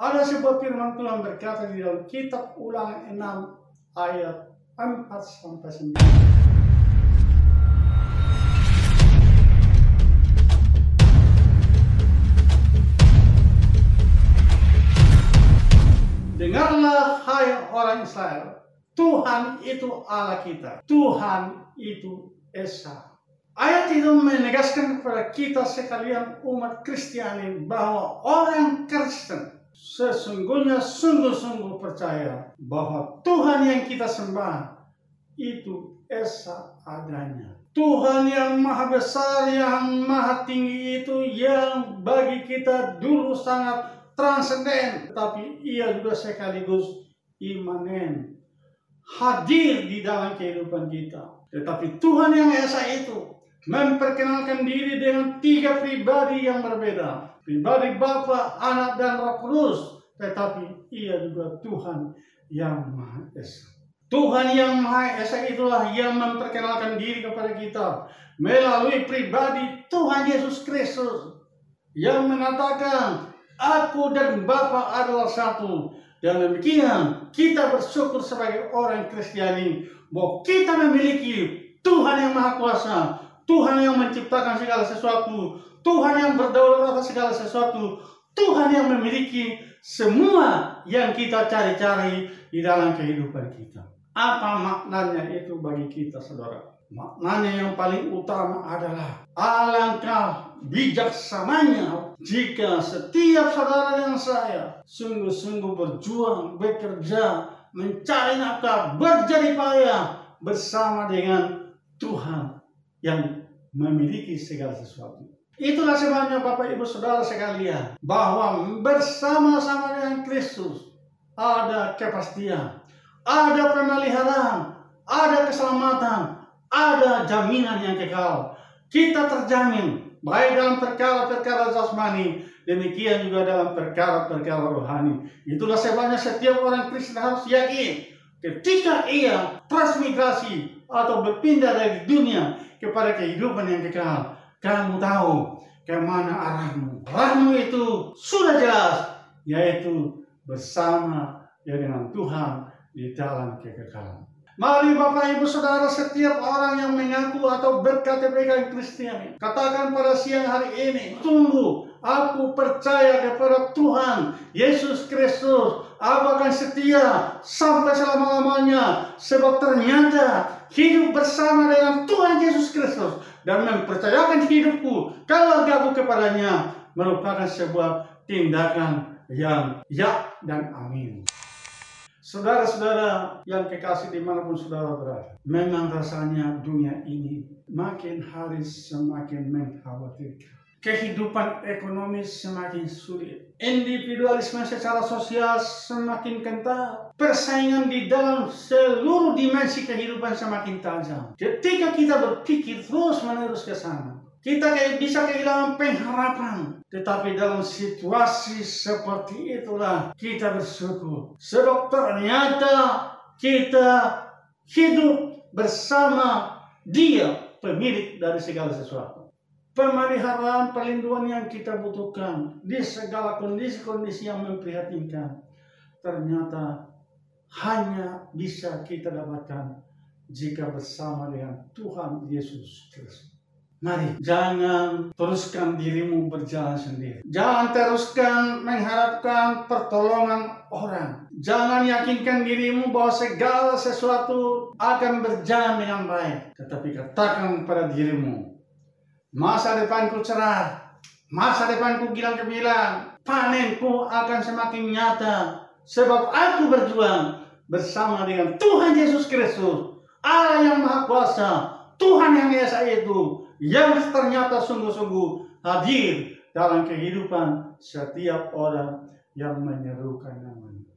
Ada sebuah firman Tuhan berkata di dalam kitab ulangan 6 ayat 4 sampai 9. Dengarlah hai orang Israel, Tuhan itu Allah kita, Tuhan itu Esa. Ayat itu menegaskan kepada kita sekalian umat Kristiani bahwa orang Kristen sesungguhnya sungguh-sungguh percaya bahwa Tuhan yang kita sembah itu Esa adanya. Tuhan yang maha besar, yang maha tinggi itu yang bagi kita dulu sangat transenden, tetapi ia juga sekaligus imanen. Hadir di dalam kehidupan kita. Tetapi Tuhan yang Esa itu memperkenalkan diri dengan tiga pribadi yang berbeda. Pribadi Bapa, Anak, dan Roh Kudus. Tetapi ia juga Tuhan yang Maha Esa. Tuhan yang Maha Esa itulah yang memperkenalkan diri kepada kita melalui pribadi Tuhan Yesus Kristus yang mengatakan Aku dan Bapa adalah satu. Dan demikian kita bersyukur sebagai orang Kristiani bahwa kita memiliki Tuhan yang Maha Kuasa, Tuhan yang menciptakan segala sesuatu, Tuhan yang berdaulat atas segala sesuatu, Tuhan yang memiliki semua yang kita cari-cari di dalam kehidupan kita. Apa maknanya itu bagi kita, saudara? Maknanya yang paling utama adalah alangkah bijaksananya jika setiap saudara dan saya sungguh-sungguh berjuang, bekerja, mencari nafkah, berjadi payah bersama dengan Tuhan yang memiliki segala sesuatu. Itulah sebabnya Bapak Ibu Saudara sekalian bahwa bersama-sama dengan Kristus ada kepastian, ada pemeliharaan, ada keselamatan, ada jaminan yang kekal. Kita terjamin baik dalam perkara-perkara jasmani, demikian juga dalam perkara-perkara rohani. Itulah sebabnya setiap orang Kristen harus yakin ketika ia transmigrasi atau berpindah dari dunia kepada kehidupan yang kekal, kamu tahu ke mana arahmu. Arahmu itu sudah jelas, yaitu bersama ya dengan Tuhan di dalam kekekalan. Mari Bapak Ibu Saudara setiap orang yang mengaku atau berKTP Kristiani Katakan pada siang hari ini Tunggu Aku percaya kepada Tuhan Yesus Kristus Aku akan setia sampai selama-lamanya Sebab ternyata hidup bersama dengan Tuhan Yesus Kristus Dan mempercayakan hidupku Kalau gabung kepadanya Merupakan sebuah tindakan yang ya dan amin Saudara-saudara yang kekasih di mana pun saudara berada, memang rasanya dunia ini makin hari semakin mengkhawatirkan. Kehidupan ekonomi semakin sulit. Individualisme secara sosial semakin kental. Persaingan di dalam seluruh dimensi kehidupan semakin tajam. Ketika kita berpikir terus menerus ke sana, kita bisa kehilangan pengharapan. Tetapi dalam situasi seperti itulah kita bersyukur. Sebab ternyata kita hidup bersama dia pemilik dari segala sesuatu. Pemeliharaan perlindungan yang kita butuhkan di segala kondisi-kondisi yang memprihatinkan. Ternyata hanya bisa kita dapatkan jika bersama dengan Tuhan Yesus Kristus. Mari, jangan teruskan dirimu berjalan sendiri. Jangan teruskan mengharapkan pertolongan orang. Jangan yakinkan dirimu bahwa segala sesuatu akan berjalan dengan baik. Tetapi katakan pada dirimu, masa depanku cerah, masa depanku gilang gemilang, panenku akan semakin nyata. Sebab aku berjuang bersama dengan Tuhan Yesus Kristus, Allah yang Maha Kuasa, Tuhan yang Esa itu, yang ternyata sungguh-sungguh hadir dalam kehidupan setiap orang yang menyerukan namanya.